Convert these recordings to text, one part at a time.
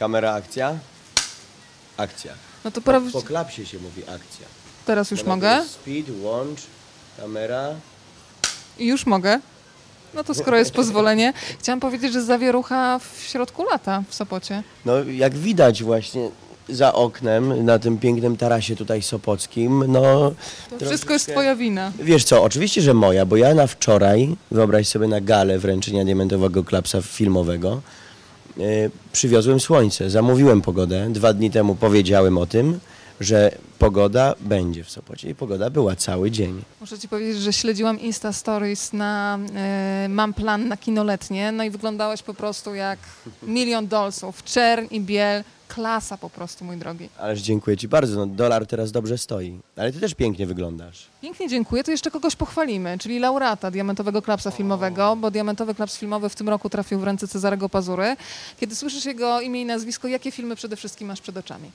Kamera, akcja. Akcja. No to Po, klapsie się mówi akcja. teraz już mogę? Speed, łącz, kamera. I już mogę? No to skoro jest pozwolenie. Chciałam powiedzieć, że zawierucha w środku lata w Sopocie. No jak widać właśnie za oknem, na tym pięknym tarasie tutaj sopockim, no... To wszystko jest twoja wina. Wiesz co, oczywiście, że moja, bo ja na wczoraj, wyobraź sobie na galę wręczenia diamentowego klapsa filmowego, przywiozłem słońce, zamówiłem pogodę. Dwa dni temu powiedziałem o tym, że pogoda będzie w Sopocie i pogoda była cały dzień. Muszę ci powiedzieć, że śledziłam Insta Stories na e, Mam plan na kinoletnie, no i wyglądałeś po prostu jak milion dolców. Czern i biel. Klasa po prostu, mój drogi. Ależ dziękuję Ci bardzo, no, dolar teraz dobrze stoi. Ale Ty też pięknie wyglądasz. Pięknie dziękuję. To jeszcze kogoś pochwalimy, czyli laureata Diamentowego Klapsa Filmowego, bo Diamentowy Klaps Filmowy w tym roku trafił w ręce Cezarego Pazury. Kiedy słyszysz jego imię i nazwisko, jakie filmy przede wszystkim masz przed oczami?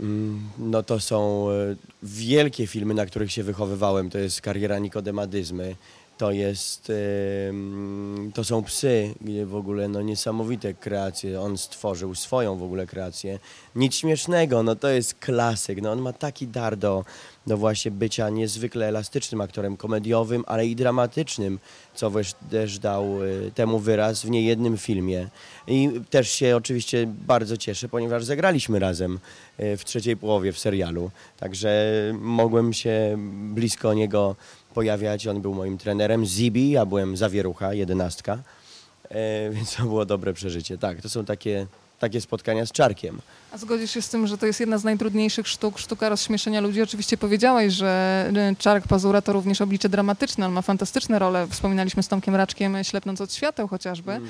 Mm, No to są e, wielkie filmy, na których się wychowywałem. To jest kariera Nikodemadyzmy. To jest, to są psy, gdzie w ogóle no, niesamowite kreacje. On stworzył swoją w ogóle kreację. Nic śmiesznego, no to jest klasyk. No, on ma taki dar do, do właśnie bycia niezwykle elastycznym aktorem komediowym, ale i dramatycznym, co też, dał e, temu wyraz w niejednym filmie. I też się oczywiście bardzo cieszę, ponieważ zagraliśmy razem e, w trzeciej połowie w serialu. Także mogłem się blisko niego pojawiać. On był moim trenerem. Zibi, ja byłem zawierucha, jedenastka. E, więc to było dobre przeżycie. Tak, to są takie, takie spotkania z czarkiem. A zgodzisz się z tym, że to jest jedna z najtrudniejszych sztuk, sztuka rozśmieszenia ludzi? Oczywiście powiedziałeś, że y, Czarek Pazura to również oblicze dramatyczne, on ma fantastyczne role. Wspominaliśmy z Tomkiem Raczkiem, ślepnąc od świateł chociażby.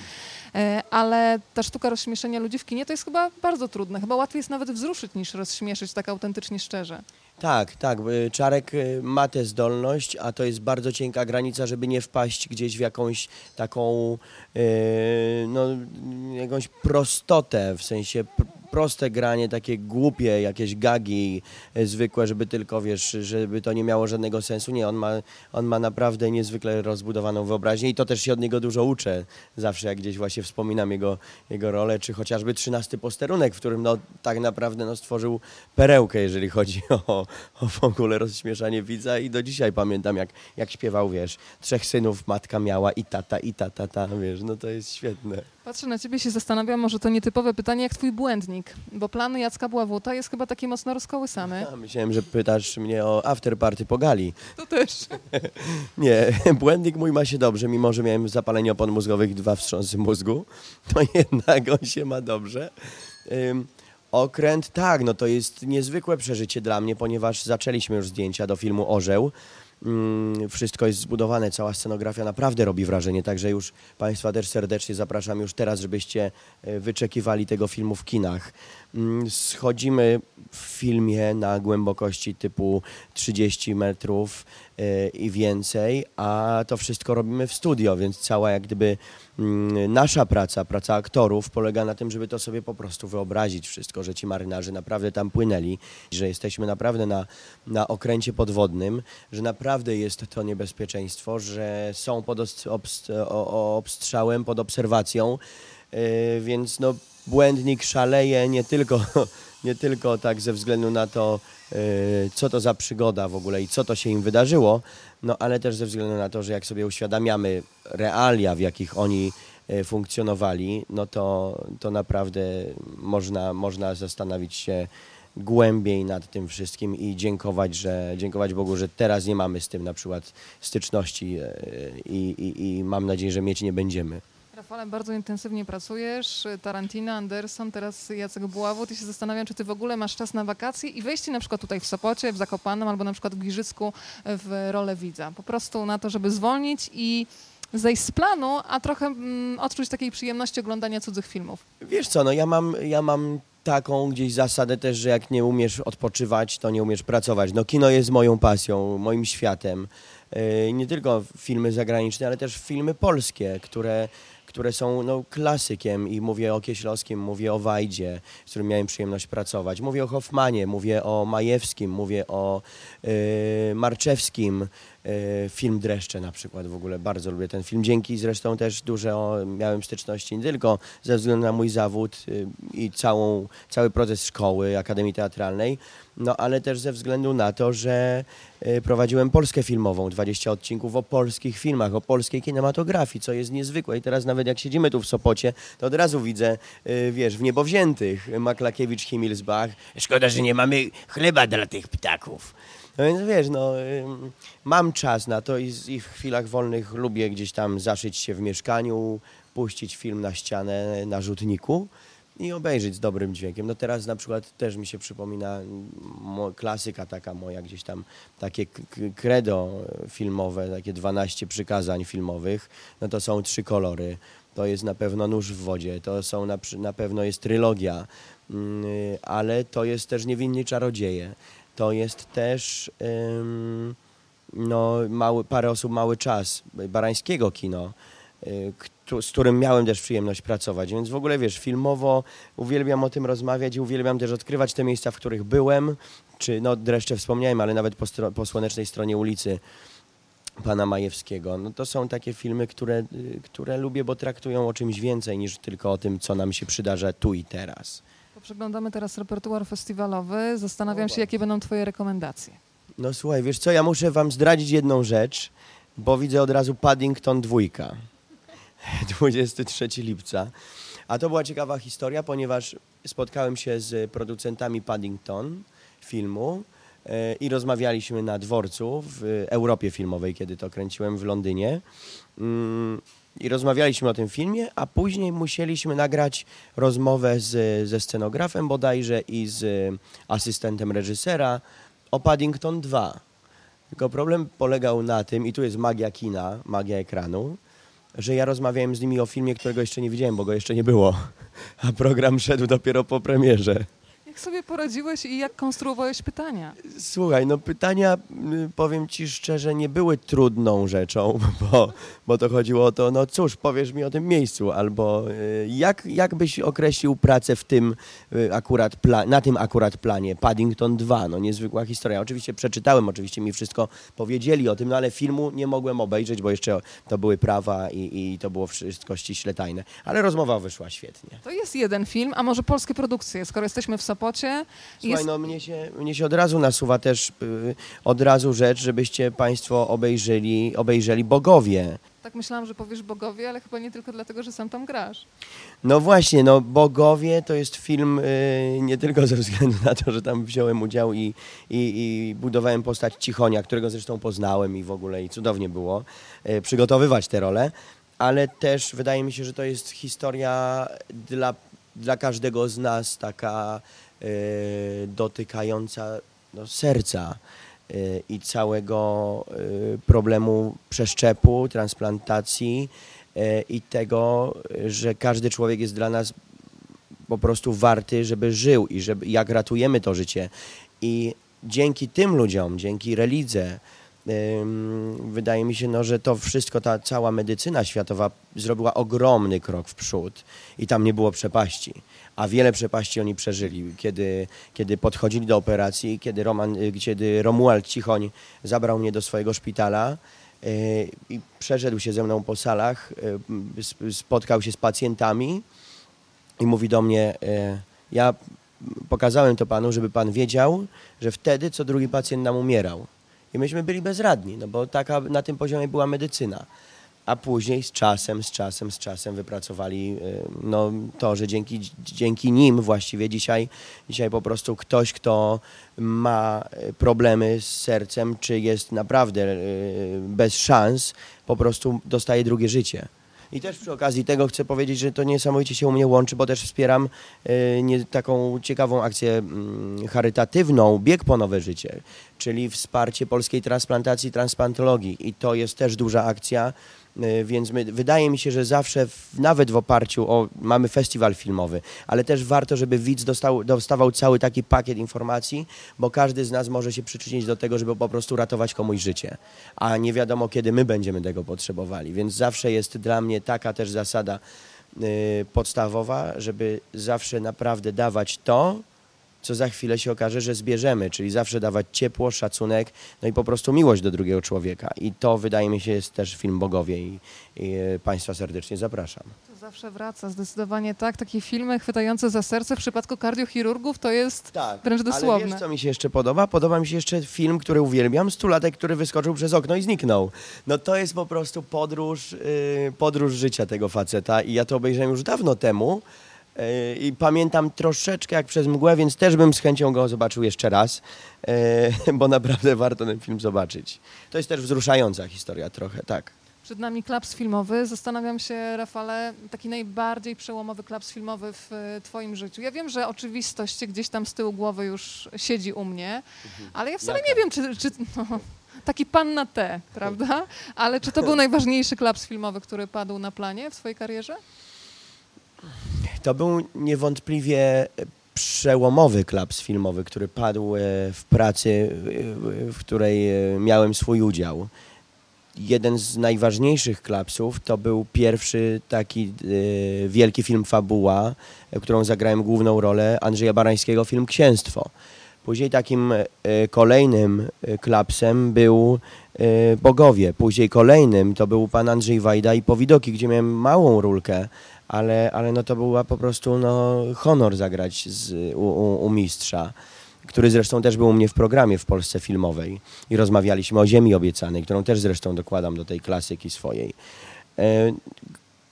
E, Ale ta sztuka rozśmieszenia ludzi w kinie to jest chyba bardzo trudne. Chyba łatwiej jest nawet wzruszyć niż rozśmieszyć tak autentycznie szczerze. Tak, tak. y, Czarek y, ma tę zdolność, a to jest bardzo cienka granica, żeby nie wpaść gdzieś w jakąś taką, y, no, jakąś prostotę, w sensie proste granie, takie głupie jakieś gagi y, zwykłe, żeby tylko, wiesz, żeby to nie miało żadnego sensu. Nie, on ma, on ma naprawdę niezwykle rozbudowaną wyobraźnię i to też się od niego dużo uczę. Zawsze jak gdzieś właśnie wspominam jego, jego rolę, czy chociażby trzynasty posterunek, w którym no, tak naprawdę no, stworzył perełkę, jeżeli chodzi o, o w ogóle rozśmieszanie widza i do dzisiaj pamiętam, jak, jak śpiewał, wiesz, trzech synów matka miała i tata, i tata, tata, wiesz, no to jest świetne. Patrzę na ciebie i się zastanawiam, może to nietypowe pytanie, jak twój błędnik, bo plan Jacka Bławuta jest chyba taki mocno rozkołysany. A myślałem, że pytasz mnie o afterparty po gali. To też. Nie, błędnik mój ma się dobrze, mimo że miałem zapalenie opon mózgowych, dwa wstrząsy mózgu, to jednak on się ma dobrze. Ym, okręt, tak, no to jest niezwykłe przeżycie dla mnie, ponieważ zaczęliśmy już zdjęcia do filmu Orzeł. Ym, wszystko jest zbudowane, cała scenografia naprawdę robi wrażenie, także już Państwa też serdecznie zapraszam już teraz, żebyście e, wyczekiwali tego filmu w kinach. Ym, Schodzimy w filmie na głębokości typu 30 metrów e, i więcej, a to wszystko robimy w studio, więc cała jak gdyby mm, nasza praca, praca aktorów polega na tym, żeby to sobie po prostu wyobrazić wszystko, że ci marynarze naprawdę tam płynęli, że jesteśmy naprawdę na, na okręcie podwodnym, że naprawdę jest to niebezpieczeństwo, że są pod obstrzałem, pod obserwacją, e, więc no błędnik szaleje nie tylko, nie tylko tak ze względu na to, co to za przygoda w ogóle i co to się im wydarzyło, no ale też ze względu na to, że jak sobie uświadamiamy realia, w jakich oni e, funkcjonowali, no to, to naprawdę można, można zastanowić się głębiej nad tym wszystkim i dziękować, że, dziękować Bogu, że teraz nie mamy z tym na przykład styczności e, i, i, i mam nadzieję, że mieć nie będziemy. Rafale, bardzo intensywnie pracujesz. Tarantino, Anderson, teraz Jacek Buławut. I się zastanawiam, czy ty w ogóle masz czas na wakacje i wejście na przykład tutaj w Sopocie, w Zakopanem albo na przykład w Giżycku w rolę widza. Po prostu na to, żeby zwolnić i zejść z planu, a trochę mm, odczuć takiej przyjemności oglądania cudzych filmów. Wiesz co, no ja mam, ja mam taką gdzieś zasadę też, że jak nie umiesz odpoczywać, to nie umiesz pracować. No kino jest moją pasją, moim światem. Yy, Nie tylko filmy zagraniczne, ale też filmy polskie, które, które są no, klasykiem i mówię o Kieślowskim, mówię o Wajdzie, z którym miałem przyjemność pracować. Mówię o Hoffmanie, mówię o Majewskim, mówię o yy, Marczewskim, Film Dreszcze na przykład w ogóle bardzo lubię ten film. Dzięki zresztą też dużo miałem styczności nie tylko ze względu na mój zawód y, i całą, cały proces szkoły, Akademii Teatralnej, no ale też ze względu na to, że y, prowadziłem Polskę Filmową, 20 odcinków o polskich filmach, o polskiej kinematografii, co jest niezwykłe. I teraz nawet jak siedzimy tu w Sopocie, to od razu widzę, y, wiesz, w Niebowziętych, Maklakiewicz, Himmelsbach. Szkoda, że nie mamy chleba dla tych ptaków. No więc wiesz, no, mam czas na to i, i w chwilach wolnych lubię gdzieś tam zaszyć się w mieszkaniu, puścić film na ścianę na rzutniku i obejrzeć z dobrym dźwiękiem. No teraz na przykład też mi się przypomina klasyka taka moja, gdzieś tam takie credo filmowe, takie 12 przykazań filmowych, no to są trzy kolory. To jest na pewno nóż w wodzie, to są na, na pewno jest trylogia, mm, y, ale to jest też niewinni czarodzieje. To jest też no, mały, parę osób mały czas, barańskiego kino, y, z którym miałem też przyjemność pracować. Więc w ogóle wiesz, filmowo uwielbiam o tym rozmawiać i uwielbiam też odkrywać te miejsca, w których byłem, czy no dreszcze wspomniałem, ale nawet po, stro- po słonecznej stronie ulicy pana Majewskiego. No to są takie filmy, które, y, które lubię, bo traktują o czymś więcej niż tylko o tym, co nam się przydarza tu i teraz. Przeglądamy teraz repertuar festiwalowy. Zastanawiam O, się, jakie będą twoje rekomendacje. No słuchaj, wiesz co, ja muszę wam zdradzić jedną rzecz, bo widzę od razu Paddington dwójka. 23 lipca. A to była ciekawa historia, ponieważ spotkałem się z producentami Paddington filmu e, i rozmawialiśmy na dworcu w Europie Filmowej, kiedy to kręciłem w Londynie. I rozmawialiśmy o tym filmie, a później musieliśmy nagrać rozmowę z, ze scenografem bodajże i z asystentem reżysera o Paddington 2. Tylko problem polegał na tym, i tu jest magia kina, magia ekranu, że ja rozmawiałem z nimi o filmie, którego jeszcze nie widziałem, bo go jeszcze nie było. A program szedł dopiero po premierze. Jak sobie poradziłeś i jak konstruowałeś pytania? Słuchaj, no pytania, y, powiem ci szczerze, nie były trudną rzeczą, bo, bo to chodziło o to, no cóż, powiesz mi o tym miejscu, albo y, jak, jak byś określił pracę w tym y, akurat, na tym akurat planie, Paddington 2, no niezwykła historia. Oczywiście przeczytałem, oczywiście mi wszystko powiedzieli o tym, no ale filmu nie mogłem obejrzeć, bo jeszcze to były prawa i, i to było wszystko ściśle tajne. Ale rozmowa wyszła świetnie. To jest jeden film, a może polskie produkcje, skoro jesteśmy w Sopocie. Słuchaj, Jest... no mnie się, mnie się od razu nasuwa też y, od razu rzecz, żebyście Państwo obejrzeli, obejrzeli Bogowie. Tak myślałam, że powiesz Bogowie, ale chyba nie tylko dlatego, że sam tam grasz. No właśnie, no Bogowie to jest film y, nie tylko ze względu na to, że tam wziąłem udział i, i, i budowałem postać Cichonia, którego zresztą poznałem i w ogóle i cudownie było y, przygotowywać tę rolę, ale też wydaje mi się, że to jest historia dla, dla każdego z nas taka dotykająca no, serca y, i całego y, problemu przeszczepu, transplantacji y, i tego, y, że każdy człowiek jest dla nas po prostu warty, żeby żył i żeby, jak ratujemy to życie. I dzięki tym ludziom, dzięki relidze, wydaje mi się, no, że to wszystko, ta cała medycyna światowa zrobiła ogromny krok w przód i tam nie było przepaści. A wiele przepaści oni przeżyli, kiedy, kiedy podchodzili do operacji, kiedy, Roman, y, kiedy Romuald Cichoń zabrał mnie do swojego szpitala y, i przeszedł się ze mną po salach, y, sp- spotkał się z pacjentami i mówi do mnie, ja pokazałem to panu, żeby pan wiedział, że wtedy co drugi pacjent nam umierał. I myśmy byli bezradni, no bo taka na tym poziomie była medycyna. A później z czasem, z czasem, z czasem wypracowali e, no, to, że dzięki, dzięki nim właściwie dzisiaj, dzisiaj po prostu ktoś, kto ma problemy z sercem, czy jest naprawdę e, bez szans, po prostu dostaje drugie życie. I też przy okazji tego chcę powiedzieć, że to niesamowicie się u mnie łączy, bo też wspieram e, nie, taką ciekawą akcję mm, charytatywną, bieg po nowe życie, czyli wsparcie polskiej transplantacji, transplantologii. I to jest też duża akcja, więc my, wydaje mi się, że zawsze, w, nawet w oparciu o, mamy festiwal filmowy, ale też warto, żeby widz dostał, dostawał cały taki pakiet informacji, bo każdy z nas może się przyczynić do tego, żeby po prostu ratować komuś życie, a nie wiadomo, kiedy my będziemy tego potrzebowali. Więc zawsze jest dla mnie taka też zasada y, podstawowa, żeby zawsze naprawdę dawać to, co za chwilę się okaże, że zbierzemy, czyli zawsze dawać ciepło, szacunek, no i po prostu miłość do drugiego człowieka. I to wydaje mi się jest też film Bogowie i, i e, Państwa serdecznie zapraszam. To zawsze wraca, zdecydowanie tak. Takie filmy chwytające za serce w przypadku kardiochirurgów to jest Tak, wręcz ale dosłowne. wiesz, co mi się jeszcze podoba? Podoba mi się jeszcze film, który uwielbiam, Stulatek, który wyskoczył przez okno i zniknął. No to jest po prostu podróż, yy, podróż życia tego faceta i ja to obejrzałem już dawno temu i pamiętam troszeczkę jak przez mgłę, więc też bym z chęcią go zobaczył jeszcze raz, yy, bo naprawdę warto ten film zobaczyć. To jest też wzruszająca historia trochę, tak. Przed nami klaps filmowy. Zastanawiam się, Rafale, taki najbardziej przełomowy klaps filmowy w e, Twoim życiu. Ja wiem, że oczywistość gdzieś tam z tyłu głowy już siedzi u mnie, ale ja wcale Mhm. Nie wiem, czy. czy no, taki pan na T, prawda? Ale czy to był najważniejszy klaps filmowy, który padł na planie w Twojej karierze? To był niewątpliwie przełomowy klaps filmowy, który padł e, w pracy, e, w której e, miałem swój udział. Jeden z najważniejszych klapsów to był pierwszy taki wielki film Fabuła, którą zagrałem główną rolę Andrzeja Barańskiego, film Księstwo. Później takim kolejnym klapsem był Bogowie. Później kolejnym to był pan Andrzej Wajda i Powidoki, gdzie miałem małą rulkę, ale, ale no to była po prostu no, honor zagrać z, u, u, u mistrza, który zresztą też był u mnie w programie w Polsce Filmowej i rozmawialiśmy o Ziemi Obiecanej, którą też zresztą dokładam do tej klasyki swojej. E,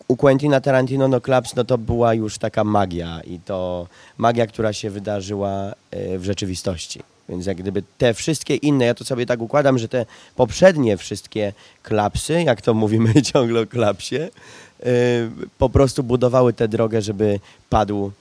u Quentina Tarantino no Klaps no to była już taka magia i to magia, która się wydarzyła e, w rzeczywistości. Więc jak gdyby te wszystkie inne, ja to sobie tak układam, że te poprzednie wszystkie klapsy, jak to mówimy ciągle o klapsie, e, po prostu budowały tę drogę, żeby padł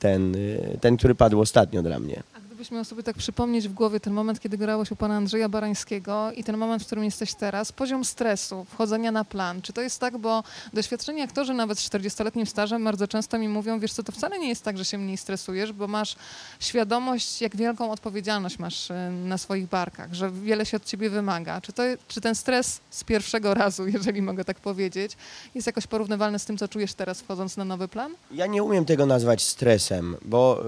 ten, e, ten, który padł ostatnio dla mnie. Gdybyś miał sobie tak przypomnieć w głowie ten moment, kiedy grałeś u pana Andrzeja Barańskiego i ten moment, w którym jesteś teraz, poziom stresu, wchodzenia na plan, czy to jest tak, bo doświadczeni aktorzy nawet z 40-letnim stażem bardzo często mi mówią, wiesz co, to wcale nie jest tak, że się mniej stresujesz, bo masz świadomość, jak wielką odpowiedzialność masz e, na swoich barkach, że wiele się od ciebie wymaga. Czy, to, czy ten stres z pierwszego razu, jeżeli mogę tak powiedzieć, jest jakoś porównywalny z tym, co czujesz teraz wchodząc na nowy plan? Ja nie umiem tego nazwać stresem, bo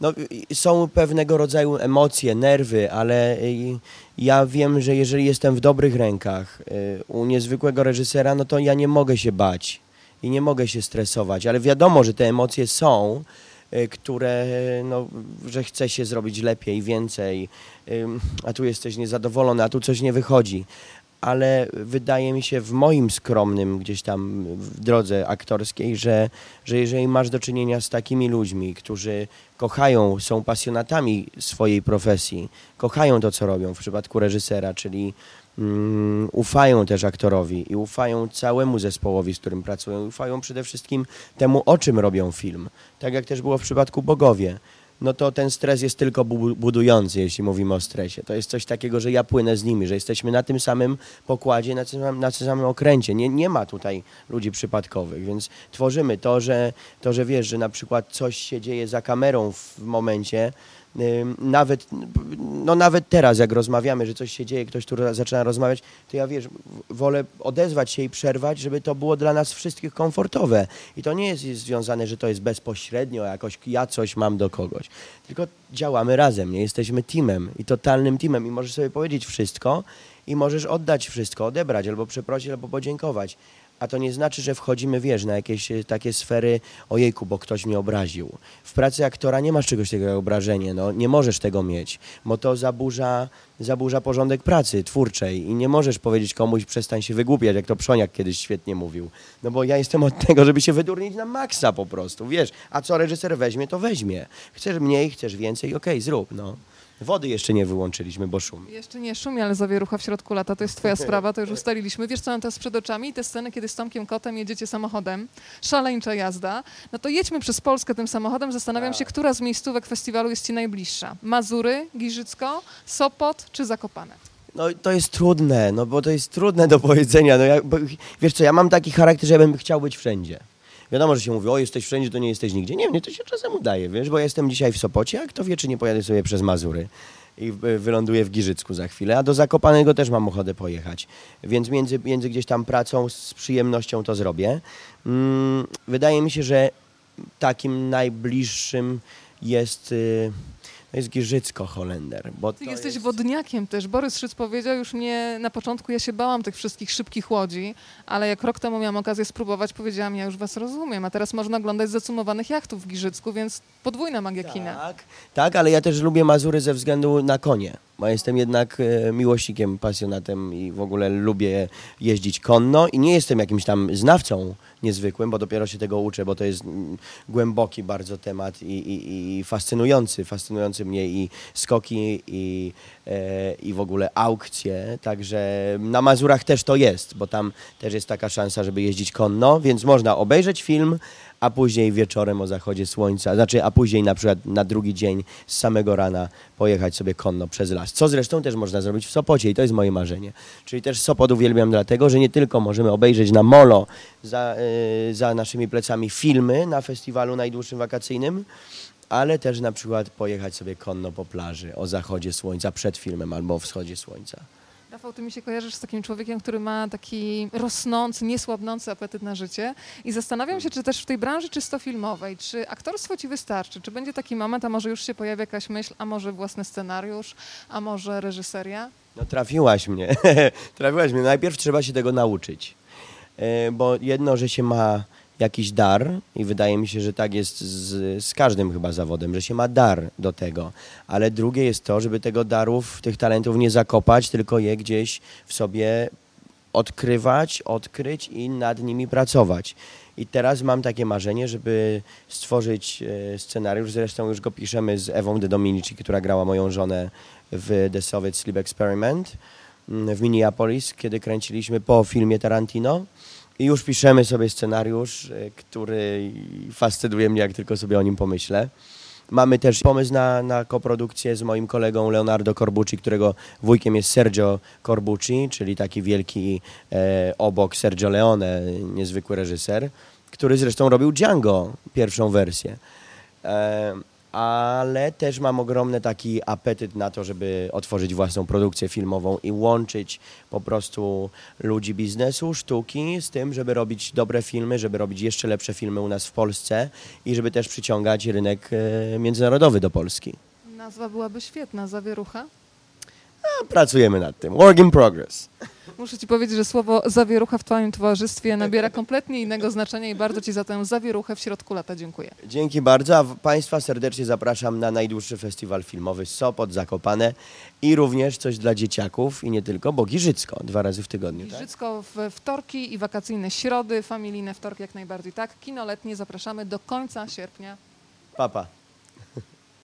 no, y, są pewnego rodzaju emocje, nerwy, ale y, ja wiem, że jeżeli jestem w dobrych rękach y, u niezwykłego reżysera, no to ja nie mogę się bać i nie mogę się stresować, ale wiadomo, że te emocje są, y, które, no, że chce się zrobić lepiej, więcej, ym, a tu jesteś niezadowolony, a tu coś nie wychodzi. Ale wydaje mi się w moim skromnym gdzieś tam w drodze aktorskiej, że, że jeżeli masz do czynienia z takimi ludźmi, którzy kochają, są pasjonatami swojej profesji, kochają to, co robią w przypadku reżysera, czyli mm, ufają też aktorowi i ufają całemu zespołowi, z którym pracują, ufają przede wszystkim temu, o czym robią film. Tak jak też było w przypadku Bogowie. No to ten stres jest tylko bu- budujący, jeśli mówimy o stresie. To jest coś takiego, że ja płynę z nimi, że jesteśmy na tym samym pokładzie, na tym, samym- na tym samym okręcie. Nie, nie ma tutaj ludzi przypadkowych, więc tworzymy to, że, to, że wiesz, że na przykład coś się dzieje za kamerą w momencie, nawet, no nawet teraz, jak rozmawiamy, że coś się dzieje, ktoś tu zaczyna rozmawiać, to ja wiesz, wolę odezwać się i przerwać, żeby to było dla nas wszystkich komfortowe. I to nie jest związane, że to jest bezpośrednio, jakoś ja coś mam do kogoś. Tylko działamy razem, nie jesteśmy teamem i totalnym teamem i możesz sobie powiedzieć wszystko i możesz oddać wszystko, odebrać albo przeprosić, albo podziękować. A to nie znaczy, że wchodzimy, wiesz, na jakieś e, takie sfery, ojejku, bo ktoś mnie obraził. W pracy aktora nie masz czegoś takiego jak obrażenie, no nie możesz tego mieć, bo to zaburza, zaburza porządek pracy twórczej i nie możesz powiedzieć komuś, przestań się wygłupiać, jak to Przoniak kiedyś świetnie mówił. No bo ja jestem od tego, żeby się wydurnić na maksa po prostu, wiesz. A co reżyser weźmie, to weźmie. Chcesz mniej, chcesz więcej, okej, zrób, no. Wody jeszcze nie wyłączyliśmy, bo szumi. Jeszcze nie szumi, ale zawierucha w środku lata, to jest twoja sprawa, to już ustaliliśmy. Wiesz, co mam teraz przed oczami? Te sceny, kiedy z Tomkiem Kotem jedziecie samochodem, szaleńcza jazda, no to jedźmy przez Polskę tym samochodem, zastanawiam się, Tak. która z miejscówek festiwalu jest ci najbliższa. Mazury, Giżycko, Sopot czy Zakopane? No to jest trudne, no bo to jest trudne do powiedzenia. No ja, bo, wiesz co, ja mam taki charakter, że ja bym chciał być wszędzie. Wiadomo, że się mówi, o jesteś wszędzie, to nie jesteś nigdzie. Nie, mnie to się czasem udaje, wiesz, bo jestem dzisiaj w Sopocie, a kto wie, czy nie pojadę sobie przez Mazury i y, wyląduję w Giżycku za chwilę, a do Zakopanego też mam ochotę pojechać. Więc między, między gdzieś tam pracą z przyjemnością to zrobię. Mm, wydaje mi się, że takim najbliższym jest, y, to jest Giżycko-Holender. Bo Ty jesteś jest... wodniakiem też. Borys Szyc powiedział już mnie na początku, ja się bałam tych wszystkich szybkich łodzi, ale jak rok temu miałam okazję spróbować, powiedziałam, ja już was rozumiem, a teraz można oglądać zacumowanych jachtów w Giżycku, więc podwójna magia kina. Tak, tak, ale ja też lubię Mazury ze względu na konie, bo jestem jednak e, miłośnikiem, pasjonatem i w ogóle lubię jeździć konno i nie jestem jakimś tam znawcą niezwykłym, bo dopiero się tego uczę, bo to jest mm, głęboki bardzo temat i, i, i fascynujący, fascynujący mnie i skoki i, e, i w ogóle aukcje, także na Mazurach też to jest, bo tam też jest taka szansa, żeby jeździć konno, więc można obejrzeć film, a później wieczorem o zachodzie słońca, znaczy, a później na przykład na drugi dzień z samego rana pojechać sobie konno przez las. Co zresztą też można zrobić w Sopocie i to jest moje marzenie. Czyli też Sopot uwielbiam dlatego, że nie tylko możemy obejrzeć na molo za, y, za naszymi plecami filmy na festiwalu najdłuższym wakacyjnym, ale też na przykład pojechać sobie konno po plaży o zachodzie słońca przed filmem albo o wschodzie słońca. Rafał, ty mi się kojarzysz z takim człowiekiem, który ma taki rosnący, niesłabnący apetyt na życie i zastanawiam się, czy też w tej branży czysto filmowej, czy aktorstwo ci wystarczy, czy będzie taki moment, a może już się pojawi jakaś myśl, a może własny scenariusz, a może reżyseria? No trafiłaś mnie. trafiłaś mnie. Najpierw trzeba się tego nauczyć. E, Bo jedno, że się ma jakiś dar i wydaje mi się, że tak jest z, z każdym chyba zawodem, że się ma dar do tego. Ale drugie jest to, żeby tego darów, tych talentów nie zakopać, tylko je gdzieś w sobie odkrywać, odkryć i nad nimi pracować. I teraz mam takie marzenie, żeby stworzyć e, scenariusz, zresztą już go piszemy z Ewą de Dominici, która grała moją żonę w The Soviet Sleep Experiment mm, w Minneapolis, kiedy kręciliśmy po filmie Tarantino. I już piszemy sobie scenariusz, e, który fascynuje mnie, jak tylko sobie o nim pomyślę. Mamy też pomysł na, na koprodukcję z moim kolegą Leonardo Corbucci, którego wujkiem jest Sergio Corbucci, czyli taki wielki e, obok Sergio Leone, niezwykły reżyser, który zresztą robił Django, pierwszą wersję. E, ale też mam ogromny taki apetyt na to, żeby otworzyć własną produkcję filmową i łączyć po prostu ludzi biznesu, sztuki z tym, żeby robić dobre filmy, żeby robić jeszcze lepsze filmy u nas w Polsce i żeby też przyciągać rynek e, międzynarodowy do Polski. Nazwa byłaby świetna, zawierucha. A pracujemy nad tym. Work in progress. Muszę ci powiedzieć, że słowo zawierucha w twoim towarzystwie nabiera kompletnie innego znaczenia i bardzo ci za tę zawieruchę w środku lata dziękuję. Dzięki bardzo, a Państwa serdecznie zapraszam na najdłuższy festiwal filmowy Sopot, Zakopane i również coś dla dzieciaków i nie tylko, bo Giżycko dwa razy w tygodniu. Tak? Giżycko w wtorki i wakacyjne środy, familijne wtorki jak najbardziej tak. Kino letnie zapraszamy do końca sierpnia. Papa.